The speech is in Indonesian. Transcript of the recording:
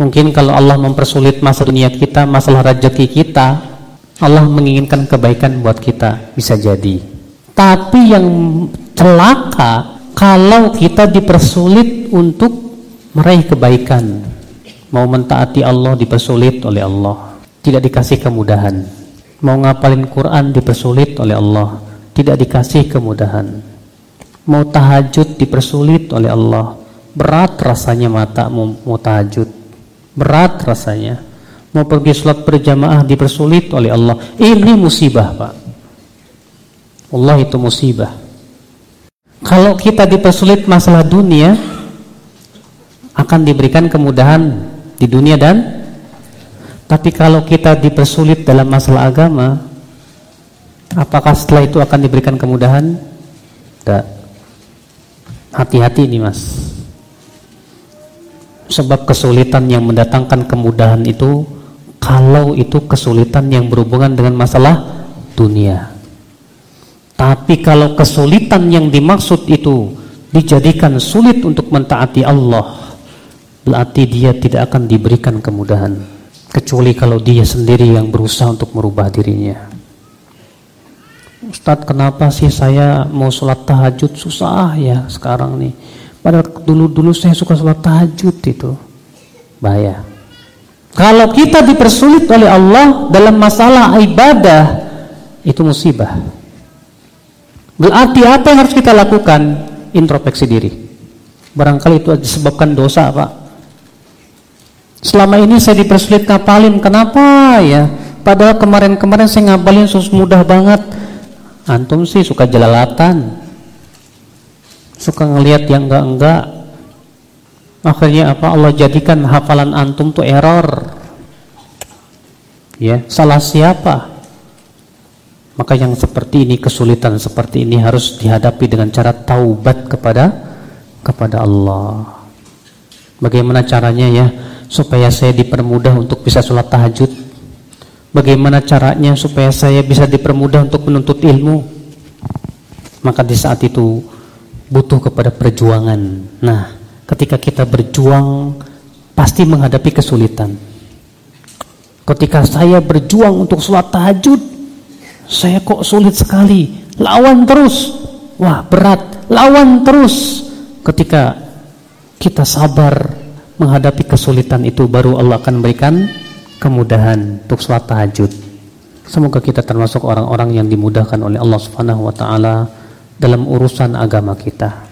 Mungkin kalau Allah mempersulit masalah dunia kita, masalah rezeki kita, Allah menginginkan kebaikan buat kita, bisa jadi. Tapi yang celaka kalau kita dipersulit untuk meraih kebaikan. Mau mentaati Allah dipersulit oleh Allah, tidak dikasih kemudahan. Mau ngapalin Quran dipersulit oleh Allah, tidak dikasih kemudahan. Mau tahajud dipersulit oleh Allah, berat rasanya mata mau tahajud Berat rasanya. Mau pergi sholat berjamaah dipersulit oleh Allah. Ini musibah, Pak. Allah itu musibah. Kalau kita dipersulit masalah dunia, akan diberikan kemudahan di dunia dan tapi kalau kita dipersulit dalam masalah agama, apakah setelah itu akan diberikan kemudahan? Tidak. Hati-hati ini mas. Sebab kesulitan yang mendatangkan kemudahan itu kalau itu kesulitan yang berhubungan dengan masalah dunia. Tapi kalau kesulitan yang dimaksud itu dijadikan sulit untuk mentaati Allah, berarti dia tidak akan diberikan kemudahan kecuali kalau dia sendiri yang berusaha untuk merubah dirinya. Ustadz kenapa sih saya mau sholat tahajud susah ya sekarang nih Padahal dulu-dulu saya suka sholat tahajud itu. Bahaya. Kalau kita dipersulit oleh Allah dalam masalah ibadah, itu musibah. Berarti apa yang harus kita lakukan? Introspeksi diri. Barangkali itu disebabkan dosa, Pak. Selama ini saya dipersulit ngapalin, kenapa ya? Padahal kemarin-kemarin saya ngapalin sus mudah banget. Antum sih suka jelalatan, suka ngelihat yang enggak-enggak akhirnya apa? Allah jadikan hafalan antum tuh error. Ya salah siapa? Maka yang seperti ini kesulitan seperti ini harus dihadapi dengan cara taubat kepada kepada Allah. Bagaimana caranya ya? Supaya saya dipermudah untuk bisa sholat tahajud. Bagaimana caranya supaya saya bisa dipermudah untuk menuntut ilmu? Maka di saat itu butuh kepada perjuangan. Nah, ketika kita berjuang pasti menghadapi kesulitan. Ketika saya berjuang untuk sholat tahajud, saya kok sulit sekali. Lawan terus. Wah, berat. Lawan terus. Ketika kita sabar menghadapi kesulitan itu baru Allah akan berikan kemudahan untuk sholat tahajud. Semoga kita termasuk orang-orang yang dimudahkan oleh Allah Subhanahu wa taala dalam urusan agama kita.